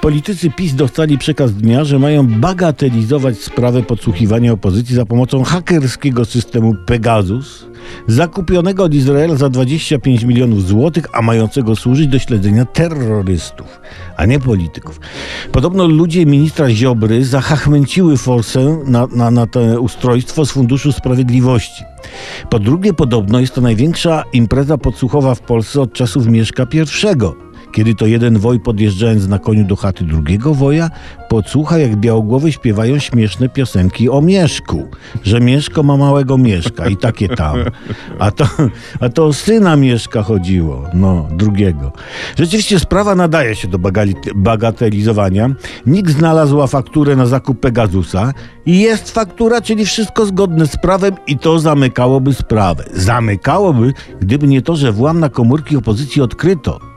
Politycy PiS dostali przekaz dnia, że mają bagatelizować sprawę podsłuchiwania opozycji za pomocą hakerskiego systemu Pegasus, zakupionego od Izraela za 25 milionów złotych, a mającego służyć do śledzenia terrorystów, a nie polityków. Podobno ludzie ministra Ziobry zahachmęciły forsę na, na, na to ustrojstwo z Funduszu Sprawiedliwości. Po drugie, podobno jest to największa impreza podsłuchowa w Polsce od czasów Mieszka I kiedy to jeden woj podjeżdżając na koniu do chaty drugiego woja, podsłucha jak białogłowy śpiewają śmieszne piosenki o Mieszku, że Mieszko ma małego Mieszka i takie tam. A to, a to o syna Mieszka chodziło, no, drugiego. Rzeczywiście sprawa nadaje się do bagatelizowania. Nikt znalazła fakturę na zakup Pegasusa i jest faktura, czyli wszystko zgodne z prawem i to zamykałoby sprawę. Zamykałoby, gdyby nie to, że włam na komórki opozycji odkryto.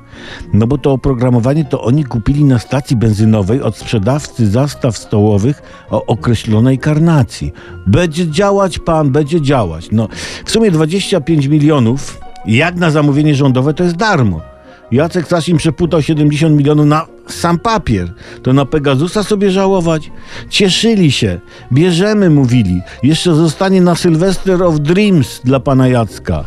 No bo to oprogramowanie to oni kupili na stacji benzynowej od sprzedawcy zastaw stołowych o określonej karnacji. Będzie działać pan, będzie działać. No w sumie 25 milionów, jak na zamówienie rządowe, to jest darmo. Jacek Sasin przeputał 70 milionów na sam papier. To na Pegasusa sobie żałować? Cieszyli się. Bierzemy, mówili. Jeszcze zostanie na Sylvester of Dreams dla pana Jacka.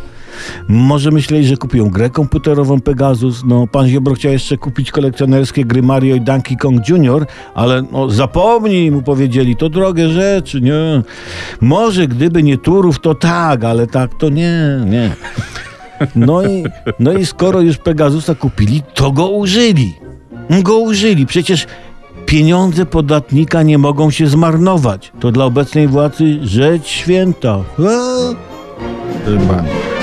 Może myśleli, że kupią grę komputerową Pegasus. No, pan Ziobro chciał jeszcze kupić kolekcjonerskie gry Mario i Donkey Kong Jr., ale no, zapomnij, mu powiedzieli, to drogie rzeczy, nie. Może gdyby nie Turów, to tak, ale tak to nie, nie. No i, no i skoro już Pegasusa kupili, to go użyli. Go użyli. Przecież pieniądze podatnika nie mogą się zmarnować. To dla obecnej władzy rzecz święta. Nie.